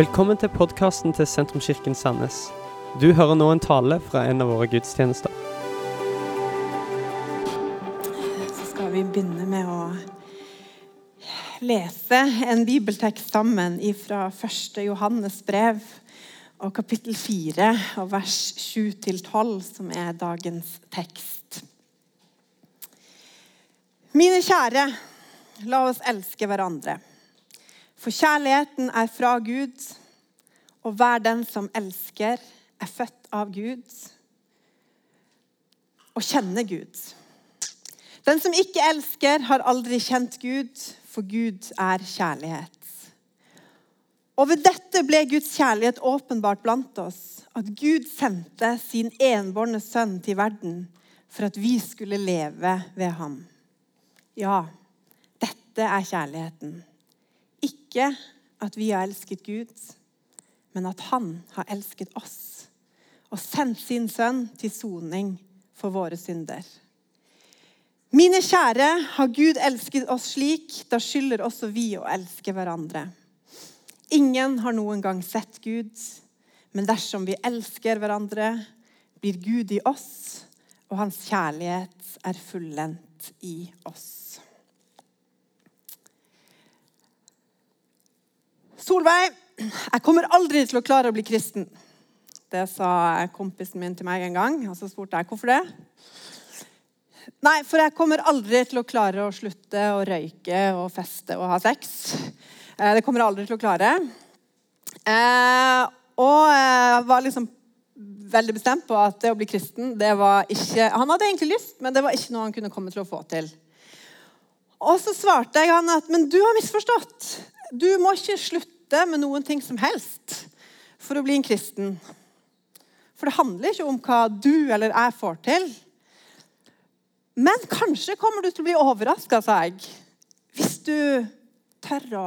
Velkommen til podkasten til Sentrumskirken Sandnes. Du hører nå en tale fra en av våre gudstjenester. Så skal vi begynne med å lese en bibeltekst sammen fra 1. Johannes brev og kapittel 4 og vers 7-12, som er dagens tekst. Mine kjære, la oss elske hverandre. For kjærligheten er fra Gud, og hver den som elsker, er født av Gud og kjenner Gud. Den som ikke elsker, har aldri kjent Gud, for Gud er kjærlighet. Og ved dette ble Guds kjærlighet åpenbart blant oss, at Gud sendte sin enbårne sønn til verden for at vi skulle leve ved ham. Ja, dette er kjærligheten. Ikke at vi har elsket Gud, men at han har elsket oss og sendt sin sønn til soning for våre synder. Mine kjære, har Gud elsket oss slik, da skylder også vi å elske hverandre. Ingen har noen gang sett Gud, men dersom vi elsker hverandre, blir Gud i oss, og hans kjærlighet er fullendt i oss. Solveig, jeg kommer aldri til å klare å bli kristen. Det sa kompisen min til meg en gang, og så spurte jeg hvorfor det. Nei, for jeg kommer aldri til å klare å slutte å røyke og feste og ha sex. Eh, det kommer jeg aldri til å klare. Eh, og jeg var liksom veldig bestemt på at det å bli kristen det var ikke Han hadde egentlig lyst, men det var ikke noe han kunne komme til å få til. Og så svarte jeg han at men du har misforstått. Du må ikke slutte med noen ting som helst for å bli en kristen. For det handler ikke om hva du eller jeg får til. Men kanskje kommer du til å bli overraska, sa jeg, hvis du tør å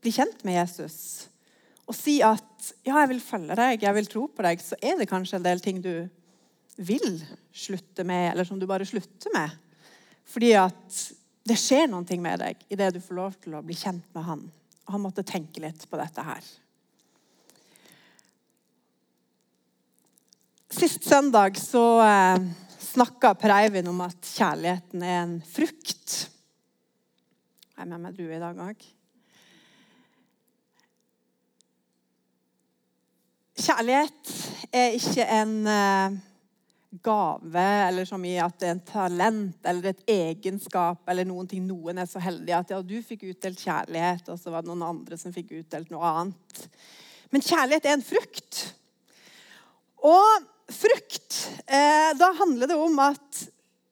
bli kjent med Jesus og si at ja, jeg vil følge deg, jeg vil tro på deg, så er det kanskje en del ting du vil slutte med, eller som du bare slutter med. Fordi at det skjer noe med deg idet du får lov til å bli kjent med han. Han måtte tenke litt på dette her. Sist søndag så eh, snakka Per Eivind om at kjærligheten er en frukt. Jeg er med meg drue i dag òg. Kjærlighet er ikke en eh, gave eller som i at det er en talent eller et egenskap eller noen ting noen er så heldige at ja, du fikk utdelt kjærlighet, og så var det noen andre som fikk utdelt noe annet. Men kjærlighet er en frukt. Og frukt, eh, da handler det om at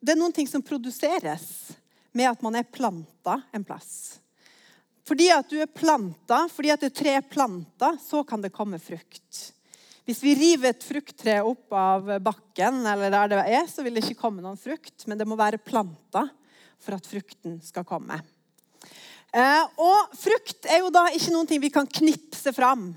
det er noen ting som produseres med at man er planta en plass. Fordi at du er planta, fordi at et tre er planta, så kan det komme frukt. Hvis vi river et frukttre opp av bakken, eller der det er, så vil det ikke komme noen frukt, men det må være planta for at frukten skal komme. Eh, og frukt er jo da ikke noen ting vi kan knipse fram.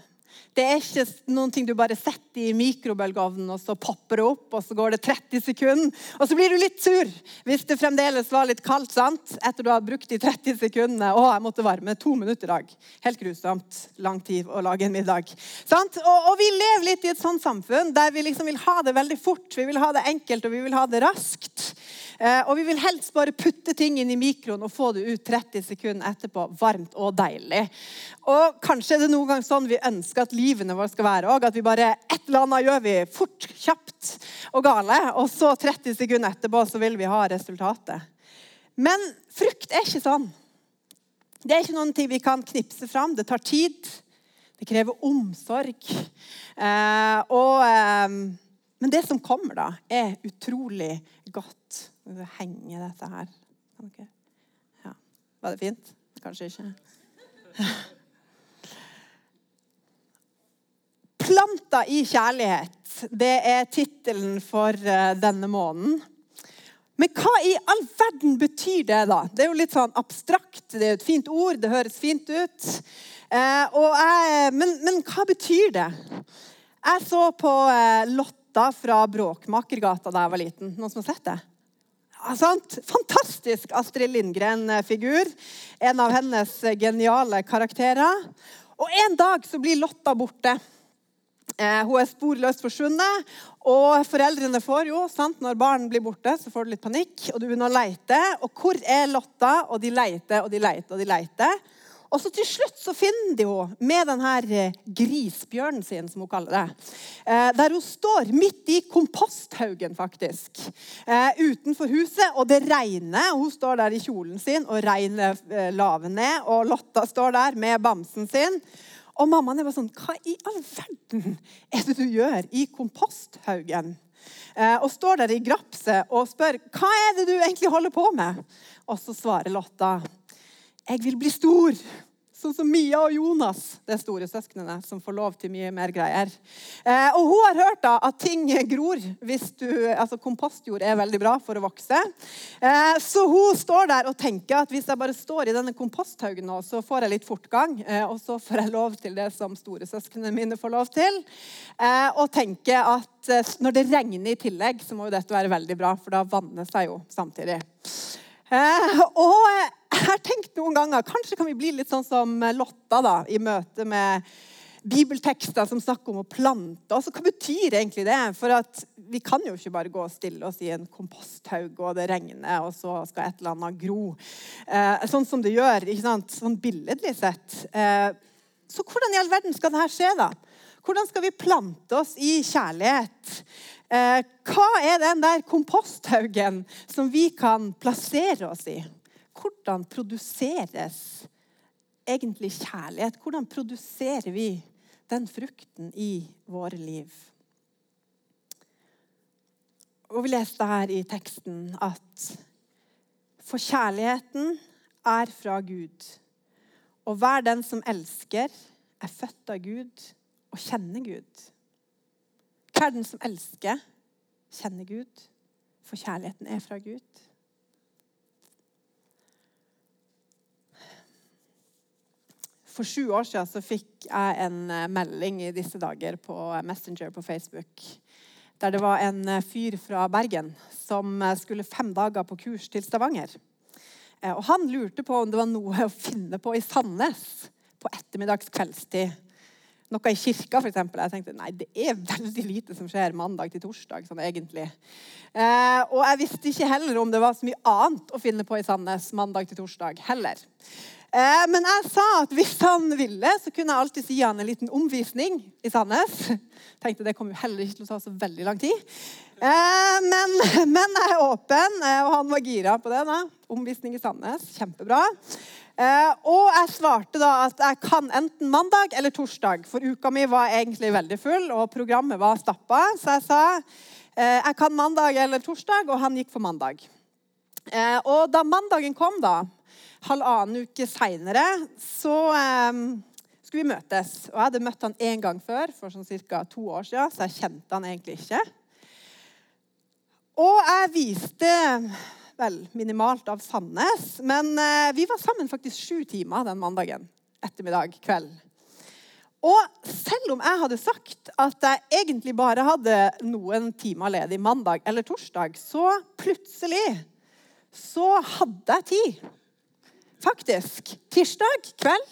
Det er ikke noen ting du bare setter i mikrobølgeovnen, og så popper det opp, og så går det 30 sekunder. Og så blir du litt sur hvis det fremdeles var litt kaldt sant? etter du har brukt de 30 sekundene. Å, jeg måtte varme to minutter i dag. Helt grusomt lang tid å lage en middag. Sant? Og, og, vi lever litt i et sånt samfunn der vi liksom vil ha det veldig fort. Vi vil ha det enkelt, og vi vil ha det raskt. Eh, og vi vil helst bare putte ting inn i mikroen og få det ut 30 sekunder etterpå. Varmt og deilig. Og kanskje er det noen gang sånn vi ønsker at livene våre skal være òg. At vi bare et eller annet gjør vi fort, kjapt og gale. Og så 30 sekunder etterpå så vil vi ha resultatet. Men frukt er ikke sånn. Det er ikke noen ting vi kan knipse fram. Det tar tid. Det krever omsorg. Eh, og, eh, men det som kommer, da, er utrolig godt. Henge dette her. Ja. Var det fint? Kanskje ikke. Planta i kjærlighet, det er tittelen for eh, denne måneden. Men hva i all verden betyr det, da? Det er jo litt sånn abstrakt. Det er jo et fint ord, det høres fint ut. Eh, jeg, men, men, hva betyr det? Jeg så på eh, Lotta fra Bråkmakergata da jeg var liten. Noen som har sett det? Fantastisk Astrid Lindgren-figur. En av hennes geniale karakterer. Og En dag så blir Lotta borte. Eh, hun er sporløst forsvunnet. Og foreldrene får jo, sant, når barn blir borte, så får du litt panikk. Og du begynner å leite. Og hvor er Lotta? Og de leiter og de leiter og de leiter. Og så til slutt så finner de henne med denne eh, grisbjørnen sin, som hun kaller det. Eh, der hun står midt i komposthaugen, faktisk. Eh, utenfor huset, og det regner. Hun står der i kjolen sin, og regnet laver ned. Og Lotta står der med bamsen sin. Og mammaen er bare sånn Hva i all verden er det du gjør i komposthaugen? og står der i grapset og spør hva er det du egentlig holder på med. Og så svarer Lotta 'Jeg vil bli stor'. Sånn som Mia og Jonas, de store søsknene, som får lov til mye mer greier. Eh, og hun har hørt da at ting gror hvis du Altså kompostjord er veldig bra for å vokse. Eh, så hun står der og tenker at hvis jeg bare står i denne komposthaugen nå, så får jeg litt fortgang. Eh, og så får jeg lov til det som storesøsknene mine får lov til. Eh, og tenker at eh, når det regner i tillegg, så må jo dette være veldig bra, for da vanner seg jo samtidig. Eh, og jeg har tenkt noen ganger kanskje kan vi bli litt sånn som Lotta da, i møte med bibeltekster som snakker om å plante. Altså, hva betyr egentlig det? For at vi kan jo ikke bare gå og stille oss i en komposthaug, og det regner, og så skal et eller annet gro. Eh, sånn som det gjør, ikke sant? sånn billedlig sett. Eh, så hvordan i all verden skal dette skje, da? Hvordan skal vi plante oss i kjærlighet? Eh, hva er den der komposthaugen som vi kan plassere oss i? Hvordan produseres egentlig kjærlighet? Hvordan produserer vi den frukten i våre liv? Og Vi leste her i teksten at for kjærligheten er fra Gud. Og hver den som elsker, er født av Gud og kjenner Gud. Hver den som elsker, kjenner Gud, for kjærligheten er fra Gud. For sju år siden så fikk jeg en eh, melding i disse dager på Messenger på Facebook. Der det var en eh, fyr fra Bergen som eh, skulle fem dager på kurs til Stavanger. Og Han lurte på om det var noe å finne på i Sandnes på ettermiddags kveldstid noe i kirka, f.eks. Jeg tenkte nei, det er veldig lite som skjer mandag til torsdag. sånn egentlig. Eh, og jeg visste ikke heller om det var så mye annet å finne på i Sandnes mandag til torsdag heller. Eh, men jeg sa at hvis han ville, så kunne jeg alltid gi han en liten omvisning i Sandnes. Tenkte Det kom jo heller ikke til å ta så veldig lang tid. Eh, men, men, jeg er åpen, eh, og han var gira på det. da. Omvisning i Sandnes. Kjempebra. Og jeg svarte da at jeg kan enten mandag eller torsdag, for uka mi var egentlig veldig full, og programmet var stappa. Så jeg sa jeg kan mandag eller torsdag, og han gikk for mandag. Og da mandagen kom, da, halvannen uke seinere, så skulle vi møtes. Og jeg hadde møtt han én gang før, for sånn ca. to år siden, så jeg kjente han egentlig ikke. Og jeg viste vel minimalt av Sandnes. Men eh, vi var sammen faktisk sju timer den mandagen ettermiddag kveld. Og selv om jeg hadde sagt at jeg egentlig bare hadde noen timer ledig mandag eller torsdag, så plutselig så hadde jeg tid. Faktisk. Tirsdag kveld,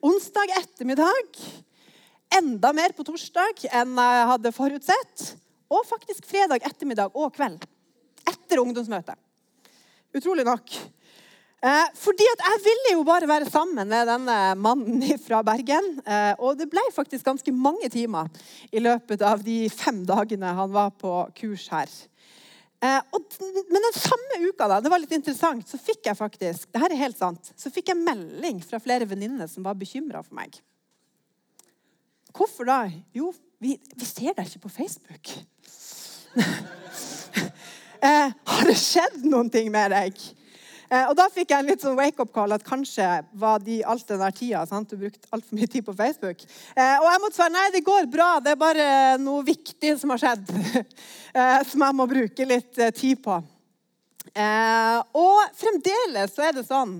onsdag ettermiddag, enda mer på torsdag enn jeg hadde forutsett, og faktisk fredag ettermiddag og kveld. Etter ungdomsmøtet. Utrolig nok. Eh, fordi at jeg ville jo bare være sammen med denne mannen fra Bergen. Eh, og det ble faktisk ganske mange timer i løpet av de fem dagene han var på kurs her. Eh, og, men den samme uka da, det var litt interessant, så fikk jeg faktisk det her er helt sant, så fikk jeg melding fra flere venninner som var bekymra for meg. Hvorfor da? Jo, vi, vi ser deg ikke på Facebook. Eh, har det skjedd noen ting med deg? Eh, og Da fikk jeg en litt sånn wake-up-call at kanskje var de alt den der tida sant? du brukte altfor mye tid på Facebook. Eh, og jeg måtte svare nei, det går bra. Det er bare noe viktig som har skjedd. eh, som jeg må bruke litt tid på. Og fremdeles så er det sånn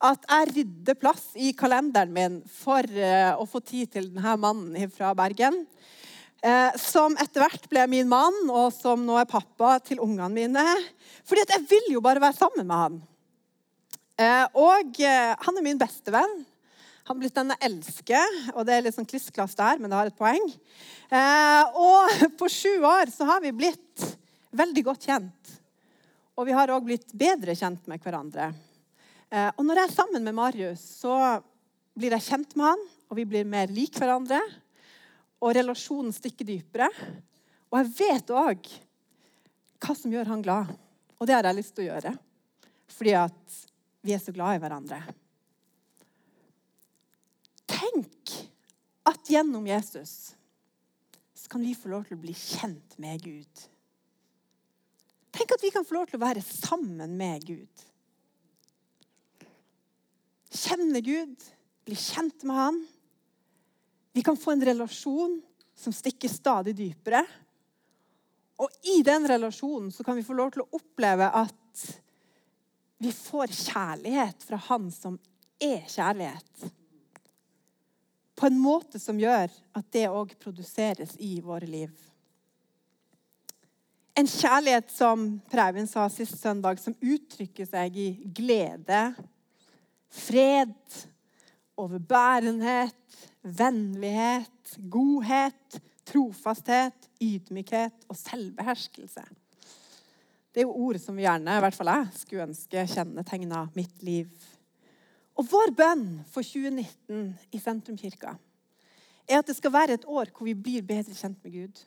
at jeg rydder plass i kalenderen min for å få tid til denne mannen fra Bergen som etter hvert ble min mann, og som nå er pappa til ungene mine. Fordi at jeg vil jo bare være sammen med han. Eh, og eh, han er min beste venn. Han er blitt den jeg elsker, og det er litt sånn klissklass der, men det har et poeng. Eh, og på sju år så har vi blitt veldig godt kjent. Og vi har òg blitt bedre kjent med hverandre. Og når jeg er sammen med Marius, så blir jeg kjent med han, og vi blir mer lik hverandre. Og relasjonen stikker dypere. Og jeg vet òg hva som gjør han glad. Og det har jeg lyst til å gjøre. Fordi at vi er så glad i hverandre. Tenk at gjennom Jesus så kan vi få lov til å bli kjent med Gud. Tenk at vi kan få lov til å være sammen med Gud. Kjenne Gud, bli kjent med Han. Vi kan få en relasjon som stikker stadig dypere. Og i den relasjonen så kan vi få lov til å oppleve at vi får kjærlighet fra Han som er kjærlighet. På en måte som gjør at det òg produseres i våre liv. En kjærlighet som Preben sa sist søndag, som uttrykker seg i glede, fred, overbærenhet, vennlighet, godhet, trofasthet, ydmykhet og selvbeherskelse. Det er jo ord som vi gjerne, i hvert fall jeg, skulle ønske kjennetegna mitt liv. Og vår bønn for 2019 i Sentrumkirka er at det skal være et år hvor vi blir bedre kjent med Gud.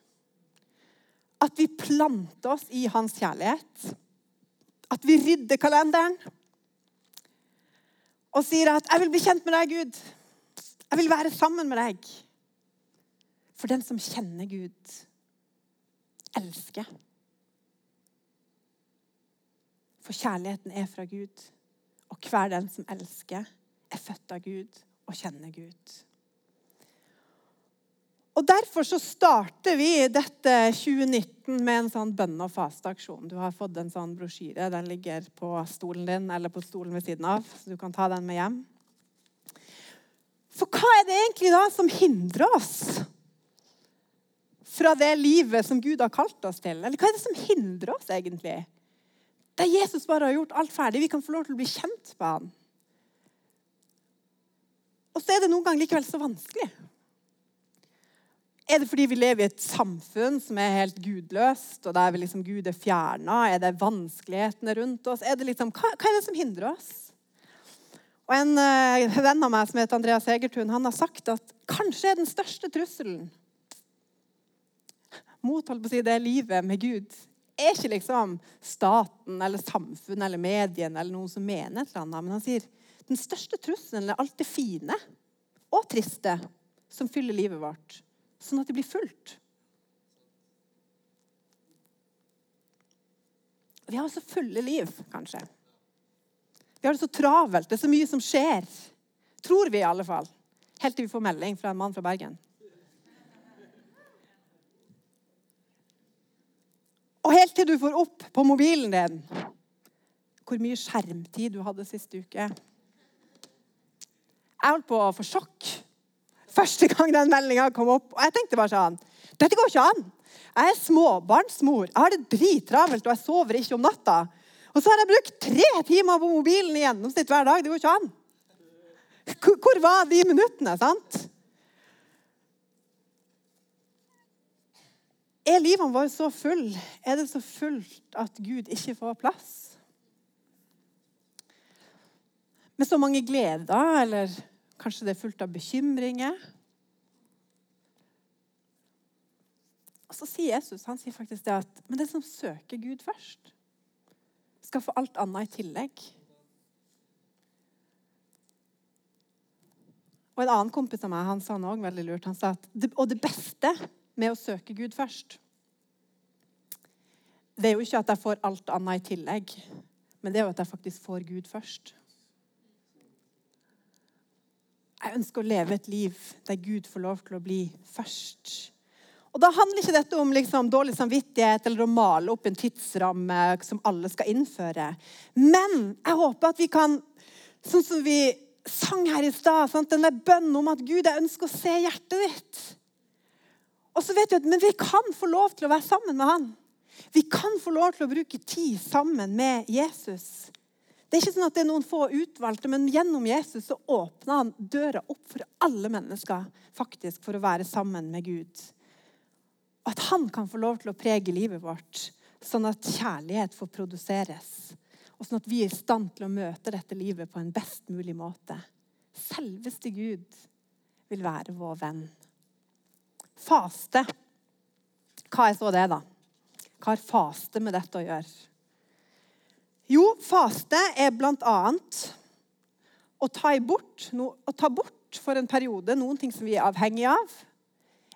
At vi planter oss i hans kjærlighet. At vi rydder kalenderen og sier at 'Jeg vil bli kjent med deg, Gud'. Jeg vil være sammen med deg. For den som kjenner Gud, elsker. For kjærligheten er fra Gud, og hver den som elsker, er født av Gud og kjenner Gud. Og Derfor så starter vi dette 2019 med en sånn bønne- og fasteaksjon. Du har fått en sånn brosjyre. Den ligger på stolen din eller på stolen ved siden av, så du kan ta den med hjem. For hva er det egentlig da som hindrer oss fra det livet som Gud har kalt oss til? Eller hva er det som hindrer oss egentlig? Der Jesus bare har gjort alt ferdig. Vi kan få lov til å bli kjent med han. Og så er det noen ganger likevel så vanskelig. Er det fordi vi lever i et samfunn som er helt gudløst, og der liksom Gud er fjerna? Er det vanskelighetene rundt oss? Er liksom, hva, hva, er det som hindrer oss? Og En uh, venn av meg som heter Andreas Egertun, han har sagt at kanskje er den største trusselen mot holdt på å si, det livet med Gud er ikke liksom staten eller samfunnet eller mediene eller noen som mener et eller annet. Men han sier den største trusselen er alt det fine og triste som fyller livet vårt sånn at det blir fullt. Vi har så fulle liv, kanskje. Vi har det så travelt. Det er så mye som skjer. Tror vi, i alle fall. Helt til vi får melding fra en mann fra Bergen. Og helt til du får opp på mobilen din hvor mye skjermtid du hadde siste uke. Jeg holdt på å få sjokk første gang den meldinga kom opp. Og jeg tenkte bare sånn Dette går ikke an. Jeg er småbarnsmor. Jeg har det drittravelt, og jeg sover ikke om natta. Og så har jeg brukt tre timer på mobilen i gjennomsnitt hver dag. Det går ikke an. Hvor var de minuttene, sant? Er livene våre så full? Er det så fullt at Gud ikke får plass? Med så mange gleder, eller Kanskje det er fullt av bekymringer. Og så sier Jesus han sier faktisk det at men det som søker Gud først, skal få alt annet i tillegg. Og En annen kompis av meg han sa noe veldig lurt. Han sa at og det beste med å søke Gud først Det er jo ikke at jeg får alt annet i tillegg, men det er jo at jeg faktisk får Gud først. Jeg ønsker å leve et liv der Gud får lov til å bli først. Og Da handler ikke dette om liksom dårlig samvittighet eller å male opp en tidsramme som alle skal innføre. Men jeg håper at vi kan, sånn som vi sang her i stad, den der bønnen om at Gud, jeg ønsker å se hjertet ditt. Og så vet du at, Men vi kan få lov til å være sammen med han. Vi kan få lov til å bruke tid sammen med Jesus. Det er ikke sånn at det er noen få utvalgte, men gjennom Jesus så åpner han døra opp for alle mennesker faktisk for å være sammen med Gud. Og at han kan få lov til å prege livet vårt, sånn at kjærlighet får produseres. Og sånn at vi er i stand til å møte dette livet på en best mulig måte. Selveste Gud vil være vår venn. Faste. Hva er så det, da? Hva har faste med dette å gjøre? Jo, faste er bl.a. Å, ta bort, å ta bort for en periode noen ting som vi er avhengig av,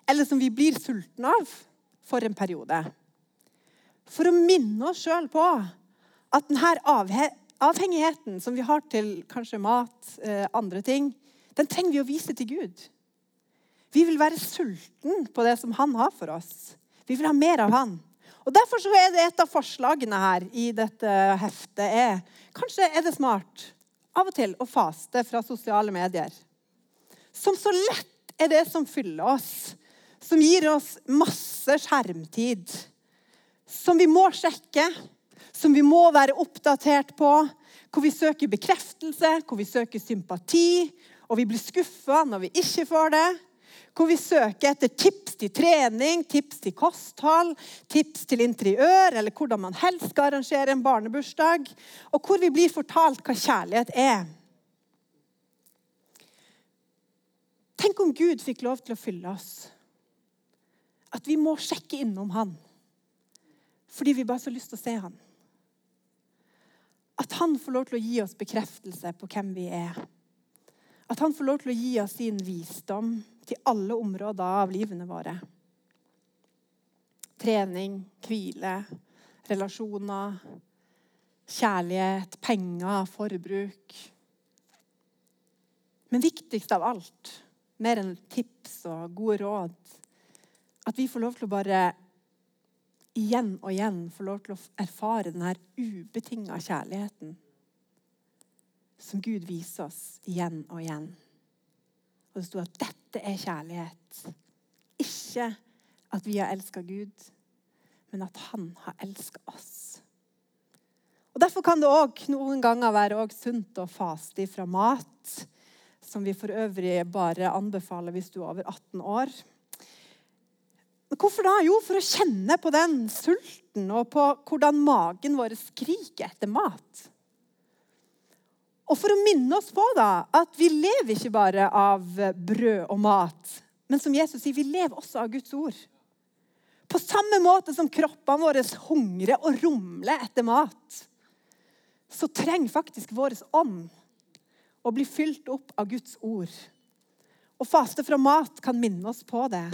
eller som vi blir sultne av for en periode. For å minne oss sjøl på at denne avhengigheten som vi har til kanskje mat, eh, andre ting, den trenger vi å vise til Gud. Vi vil være sulten på det som han har for oss. Vi vil ha mer av han. Og Derfor er det et av forslagene her i dette heftet er Kanskje er det smart av og til å faste fra sosiale medier. Som så lett er det som fyller oss. Som gir oss masse skjermtid. Som vi må sjekke. Som vi må være oppdatert på. Hvor vi søker bekreftelse, hvor vi søker sympati. Og vi blir skuffa når vi ikke får det hvor vi søker etter tips til trening, tips til kosthold, tips til interiør, eller hvordan man helst skal arrangere en barnebursdag, og hvor vi blir fortalt hva kjærlighet er. Tenk om Gud fikk lov til å fylle oss. At vi må sjekke innom Han fordi vi bare har så lyst til å se Han. At Han får lov til å gi oss bekreftelse på hvem vi er. At Han får lov til å gi oss sin visdom til alle områder av livene våre. Trening, hvile, relasjoner, kjærlighet, penger, forbruk. Men viktigst av alt, mer enn tips og gode råd, at vi får lov til å bare igjen og igjen få lov til å erfare denne ubetinga kjærligheten som Gud viser oss igjen og igjen. Og det sto at dette er kjærlighet. Ikke at vi har elska Gud, men at han har elska oss. Og Derfor kan det òg noen ganger være sunt å faste fra mat, som vi for øvrig bare anbefaler hvis du er over 18 år. Men hvorfor da? Jo, for å kjenne på den sulten og på hvordan magen vår skriker etter mat. Og for å minne oss på da, at vi lever ikke bare av brød og mat, men som Jesus sier, vi lever også av Guds ord. På samme måte som kroppene våre hungrer og rumler etter mat, så trenger faktisk vår ånd å bli fylt opp av Guds ord. Å faste fra mat kan minne oss på det.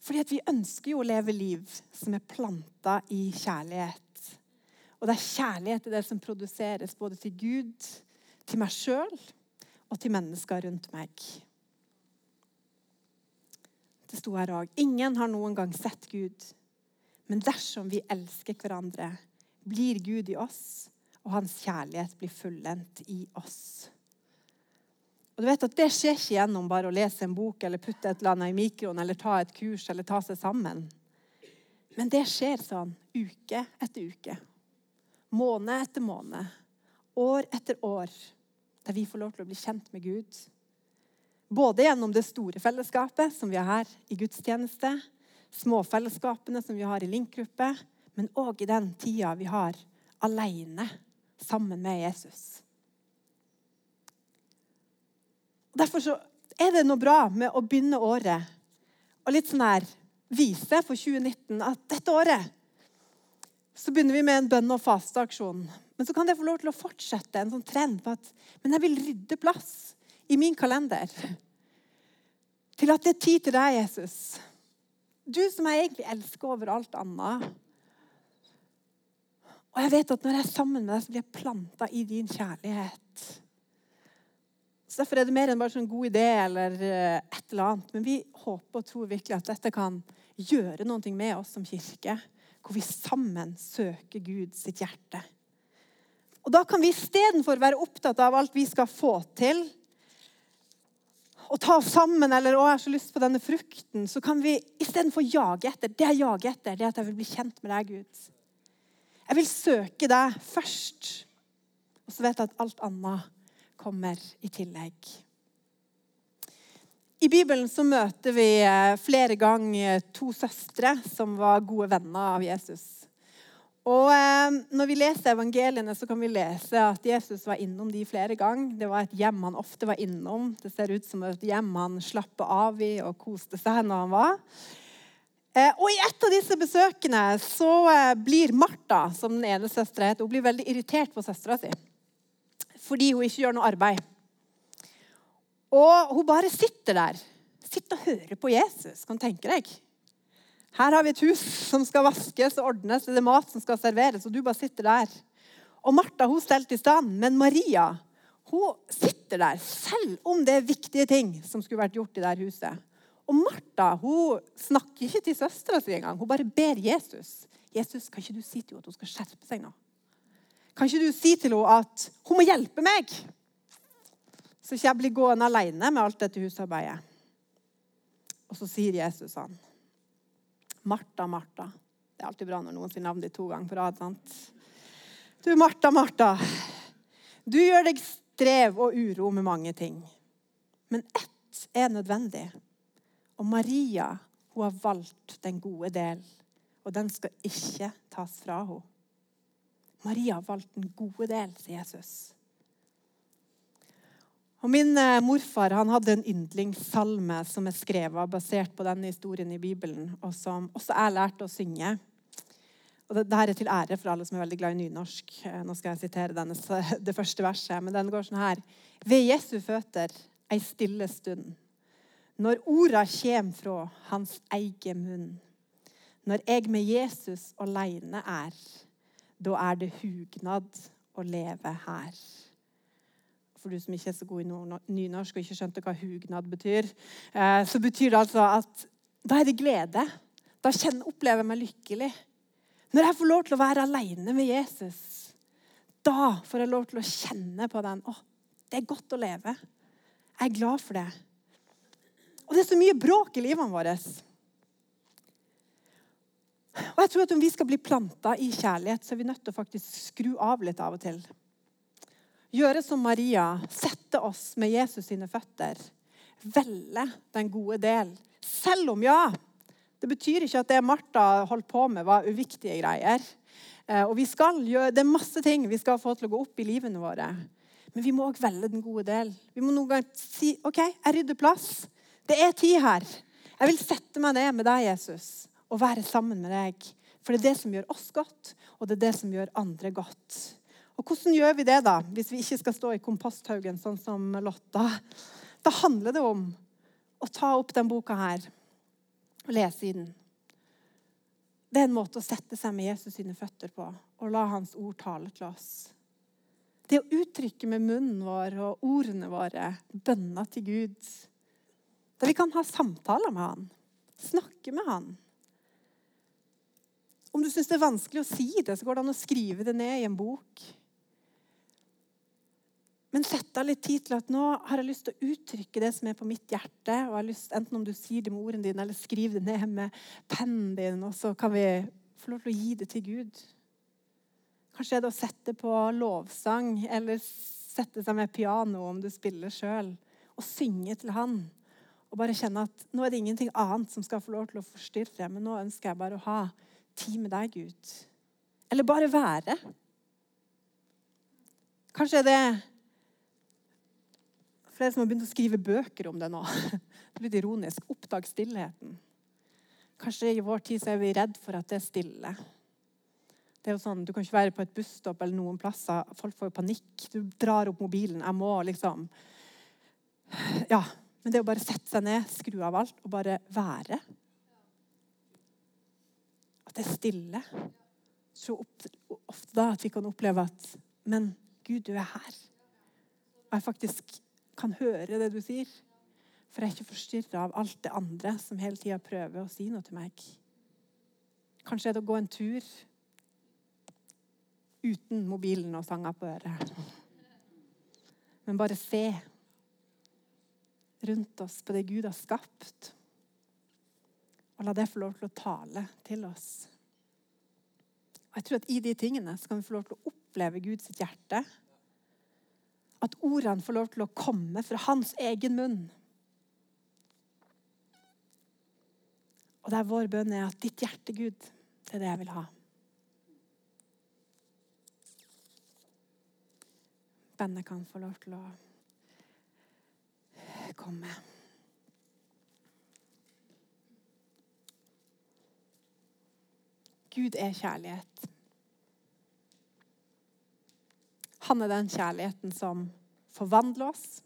Fordi vi ønsker jo å leve liv som er planta i kjærlighet. Og det er kjærlighet til det som produseres både til Gud, til meg sjøl og til mennesker rundt meg. Det sto her òg. Ingen har noen gang sett Gud. Men dersom vi elsker hverandre, blir Gud i oss, og hans kjærlighet blir fullendt i oss. Og du vet at Det skjer ikke gjennom bare å lese en bok eller putte et eller annet i mikroen eller ta et kurs eller ta seg sammen. Men det skjer sånn uke etter uke måned etter måned, år etter år, der vi får lov til å bli kjent med Gud. Både gjennom det store fellesskapet som vi har her i gudstjeneste, småfellesskapene som vi har i Link-gruppe, men òg i den tida vi har alene sammen med Jesus. Derfor er det noe bra med å begynne året og litt sånn her vise for 2019 at dette året så begynner vi med en bønn- og fasteaksjon. Men så kan det få lov til å fortsette en sånn trend på at men jeg vil rydde plass i min kalender til at det er tid til deg, Jesus. Du som jeg egentlig elsker over alt annet. Og jeg vet at når jeg er sammen med deg, så blir jeg planta i din kjærlighet. Så Derfor er det mer enn bare en sånn god idé eller eh, et eller annet. Men vi håper og tror virkelig at dette kan gjøre noe med oss som kirke hvor vi sammen søker Gud sitt hjerte. Og Da kan vi istedenfor være opptatt av alt vi skal få til, og ta oss sammen, eller 'Å, jeg har så lyst på denne frukten', så kan vi istedenfor jage etter det jeg jager etter, det er at jeg vil bli kjent med deg, Gud. Jeg vil søke deg først. Og så vet jeg at alt annet kommer i tillegg. I Bibelen så møter vi eh, flere ganger to søstre som var gode venner av Jesus. Og eh, Når vi leser evangeliene, så kan vi lese at Jesus var innom de flere ganger. Det var et hjem han ofte var innom. Det ser ut som et hjem han slappa av i og koste seg når han var. Eh, og I et av disse besøkene så eh, blir Martha, som den ene søstera heter, hun blir veldig irritert på søstera si fordi hun ikke gjør noe arbeid. Og hun bare sitter der. Sitter og hører på Jesus. Kan du tenke deg? Her har vi et hus som skal vaskes og ordnes, det er mat som skal serveres, og du bare sitter der. Og Martha hun stelte i stand, men Maria hun sitter der, selv om det er viktige ting som skulle vært gjort i det huset. Og Martha hun snakker ikke til søstera si engang. Hun bare ber Jesus. Jesus, kan ikke du si til henne at hun skal skjerpe seg nå? Kan ikke du si til henne at hun må hjelpe meg? Så ikke jeg blir gående alene med alt dette husarbeidet. Og så sier Jesus han. Martha, Martha. Det er alltid bra når noen sier navnet ditt to ganger på rad. sant? Du, Martha, Martha. Du gjør deg strev og uro med mange ting. Men ett er nødvendig. Og Maria hun har valgt den gode del, og den skal ikke tas fra henne. Maria har valgt den gode del, sier Jesus. Og Min eh, morfar han hadde en yndlingssalme som er skrevet basert på denne historien i Bibelen, og som også jeg lærte å synge. Og det, Dette er til ære for alle som er veldig glad i nynorsk. Eh, nå skal jeg sitere denne, det første verset, men den går sånn her. Ved Jesu føtter ei stille stund når orda kjem fra hans egen munn. Når jeg med Jesus aleine er, da er det hugnad å leve her. For du som ikke er så god i nynorsk og ikke skjønte hva hugnad betyr, eh, så betyr det altså at da er det glede. Da kjenner, opplever jeg meg lykkelig. Når jeg får lov til å være aleine med Jesus, da får jeg lov til å kjenne på den. Å, det er godt å leve. Jeg er glad for det. Og det er så mye bråk i livene våre. Og jeg tror at Om vi skal bli planta i kjærlighet, så er vi nødt til å faktisk skru av litt av og til. Gjøre som Maria, sette oss med Jesus sine føtter. Velge den gode del. Selv om, ja, det betyr ikke at det Martha holdt på med, var uviktige greier. Eh, og vi skal gjøre, Det er masse ting vi skal få til å gå opp i livene våre. Men vi må òg velge den gode del. Vi må noen ganger si OK, jeg rydder plass. Det er tid her. Jeg vil sette meg ned med deg, Jesus, og være sammen med deg. For det er det som gjør oss godt, og det er det som gjør andre godt. Og Hvordan gjør vi det, da, hvis vi ikke skal stå i komposthaugen sånn som Lotta? Da handler det om å ta opp den boka her og lese i den. Det er en måte å sette seg med Jesus sine føtter på og la hans ord tale til oss. Det å uttrykke med munnen vår og ordene våre bønner til Gud der vi kan ha samtaler med han, snakke med han. Om du syns det er vanskelig å si det, så går det an å skrive det ned i en bok. Men sett av litt tid til at nå har jeg lyst til å uttrykke det som er på mitt hjerte. og har lyst, Enten om du sier det med ordene dine, eller skriver det ned med pennen din. Og så kan vi få lov til å gi det til Gud. Kanskje er det å sette på lovsang, eller sette seg med piano om du spiller sjøl, og synge til Han. Og bare kjenne at nå er det ingenting annet som skal få lov til å forstyrre, men nå ønsker jeg bare å ha tid med deg, Gud. Eller bare være. Kanskje er det flere som har begynt å skrive bøker om det nå. Det litt ironisk. Oppdag stillheten. Kanskje i vår tid så er vi redd for at det er stille. Det er jo sånn, Du kan ikke være på et busstopp eller noen plasser. Folk får jo panikk. Du drar opp mobilen. Jeg må liksom Ja. Men det å bare sette seg ned, skru av alt og bare være At det er stille. Så ofte da at vi kan oppleve at Men Gud, du er her. Og jeg faktisk kan høre det du sier. For jeg er ikke forstyrra av alt det andre som hele tida prøver å si noe til meg. Kanskje er det å gå en tur uten mobilen og sanger på øret. Men bare se rundt oss på det Gud har skapt. Og la det få lov til å tale til oss. Og Jeg tror at i de tingene så kan vi få lov til å oppleve Guds hjerte. At ordene får lov til å komme fra hans egen munn. Og der vår bønn er at ditt hjerte, Gud, det er det jeg vil ha. Bandet kan få lov til å komme. Gud er kjærlighet. Han er den kjærligheten som forvandler oss.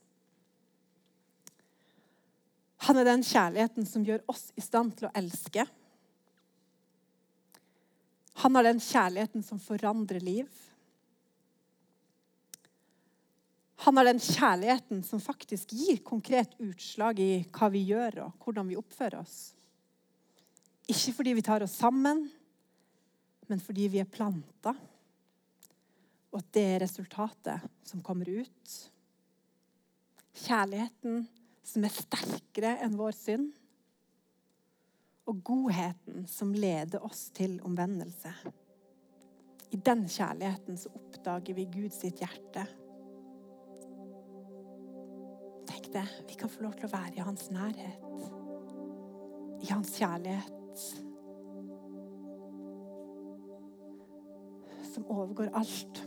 Han er den kjærligheten som gjør oss i stand til å elske. Han har den kjærligheten som forandrer liv. Han har den kjærligheten som faktisk gir konkret utslag i hva vi gjør og hvordan vi oppfører oss. Ikke fordi vi tar oss sammen, men fordi vi er planta. Og at det er resultatet som kommer ut. Kjærligheten som er sterkere enn vår synd. Og godheten som leder oss til omvendelse. I den kjærligheten så oppdager vi Guds hjerte Tenk det. Vi kan få lov til å være i hans nærhet. I hans kjærlighet. Som overgår alt.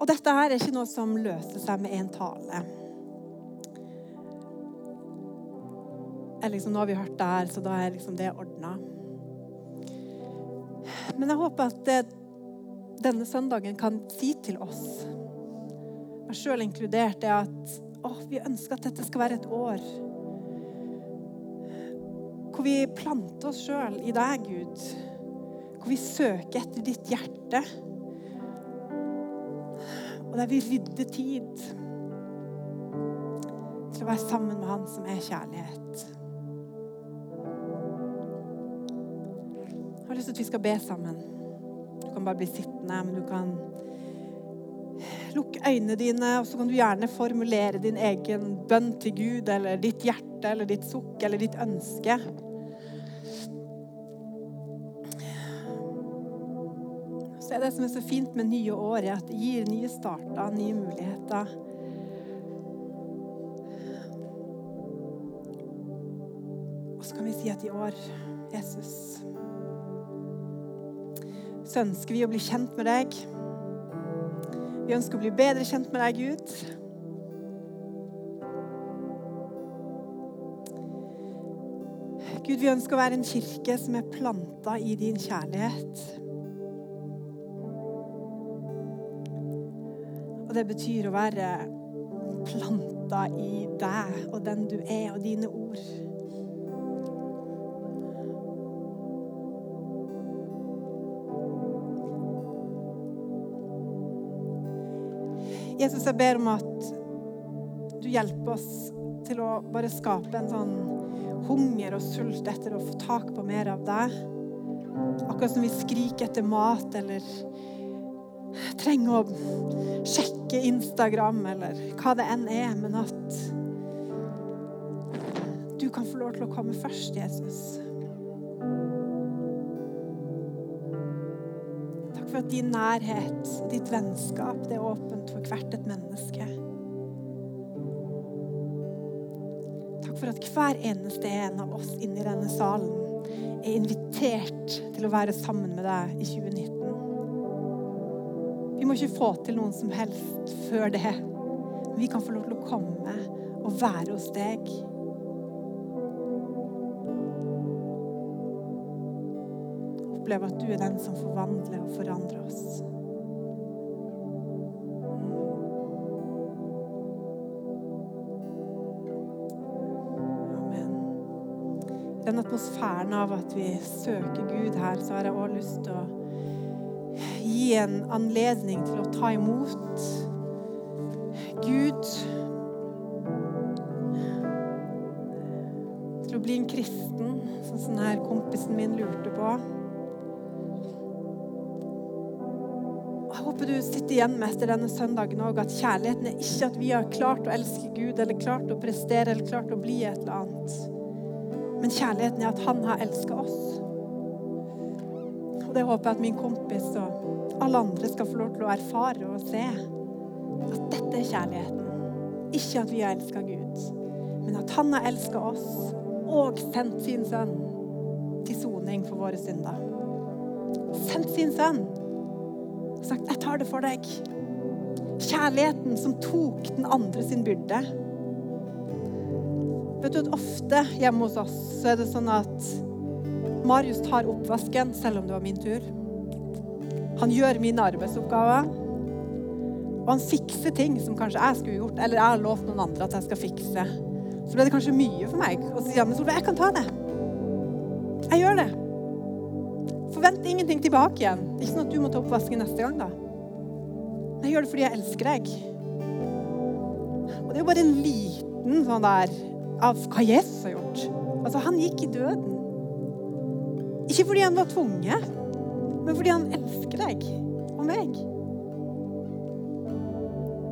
Og dette her er ikke noe som løser seg med én tale. Liksom, nå har vi hørt det her, så da er liksom det ordna. Men jeg håper at det, denne søndagen kan si til oss, meg sjøl inkludert, er at å, vi ønsker at dette skal være et år hvor vi planter oss sjøl i deg, Gud. Hvor vi søker etter ditt hjerte. Og der vi rydder tid til å være sammen med Han som er kjærlighet. Jeg har lyst til at vi skal be sammen. Du kan bare bli sittende, men du kan lukke øynene dine, og så kan du gjerne formulere din egen bønn til Gud, eller ditt hjerte, eller ditt sukk, eller ditt ønske. Så er det som er så fint med nye år, at det gir nye starter, nye muligheter. Og så kan vi si at i år, Jesus så ønsker vi å bli kjent med deg. Vi ønsker å bli bedre kjent med deg, Gud. Gud, vi ønsker å være en kirke som er planta i din kjærlighet. Og det betyr å være planta i deg og den du er, og dine ord. Jesus, jeg ber om at du hjelper oss til å bare skape en sånn hunger og sult etter å få tak på mer av deg. Akkurat som vi skriker etter mat eller trenger å sjekke Instagram eller hva det enn er, men at du kan få lov til å komme først, Jesus. Takk for at din nærhet ditt vennskap det er åpent for hvert et menneske. Takk for at hver eneste en av oss inni denne salen er invitert til å være sammen med deg i 2019. Vi må ikke få til noen som helst før det. Vi kan få lov til å komme og være hos deg. oppleve at du er den som forvandler og forandrer oss. Amen. I den atmosfæren av at vi søker Gud her, så har jeg òg lyst til å en anledning til å ta imot Gud. Til å bli en kristen, sånn som kompisen min lurte på. Jeg håper du sitter igjen med etter denne søndagen òg, at kjærligheten er ikke at vi har klart å elske Gud, eller klart å prestere, eller klart å bli et eller annet. Men kjærligheten er at han har elska oss. Og det håper jeg at min kompis og alle andre skal få lov til å erfare og se. At dette er kjærligheten. Ikke at vi har elska Gud, men at han har elska oss og sendt sin sønn til soning for våre synder. Sendt sin sønn og sagt 'Jeg tar det for deg'. Kjærligheten som tok den andre sin byrde. Vet du at Ofte hjemme hos oss så er det sånn at Marius tar oppvasken selv om det var min tur. Han gjør mine arbeidsoppgaver. Og han fikser ting som kanskje jeg skulle gjort, eller jeg har lovt noen andre at jeg skal fikse. Så ble det kanskje mye for meg. å si ja, men Solveig, jeg kan ta det. Jeg gjør det. Forvent ingenting tilbake igjen. Ikke sånn at du må ta oppvasken neste gang, da. Jeg gjør det fordi jeg elsker deg. Og det er jo bare en liten sånn der av hva Jesus har gjort. Altså, han gikk i døden. Ikke fordi han var tvunget, men fordi han elsker deg og meg.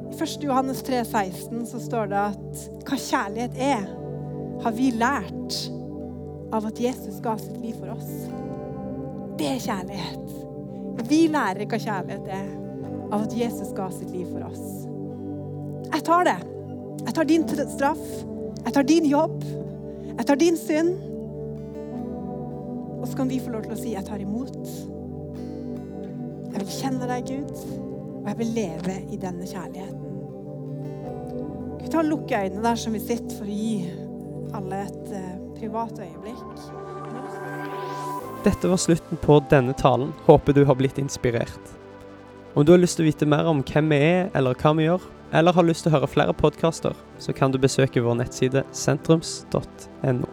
I 1. Johannes 3, 16 så står det at hva kjærlighet er, har vi lært av at Jesus ga sitt liv for oss. Det er kjærlighet. Vi lærer hva kjærlighet er av at Jesus ga sitt liv for oss. Jeg tar det. Jeg tar din straff. Jeg tar din jobb. Jeg tar din synd. Og så kan vi få lov til å si 'jeg tar imot'. Jeg vil kjenne deg, Gud, og jeg vil leve i denne kjærligheten. Gud, ta og lukker øynene der som vi sitter, for å gi alle et uh, privat øyeblikk. Dette var slutten på denne talen. Håper du har blitt inspirert. Om du har lyst til å vite mer om hvem vi er, eller hva vi gjør, eller har lyst til å høre flere podkaster, så kan du besøke vår nettside sentrums.no.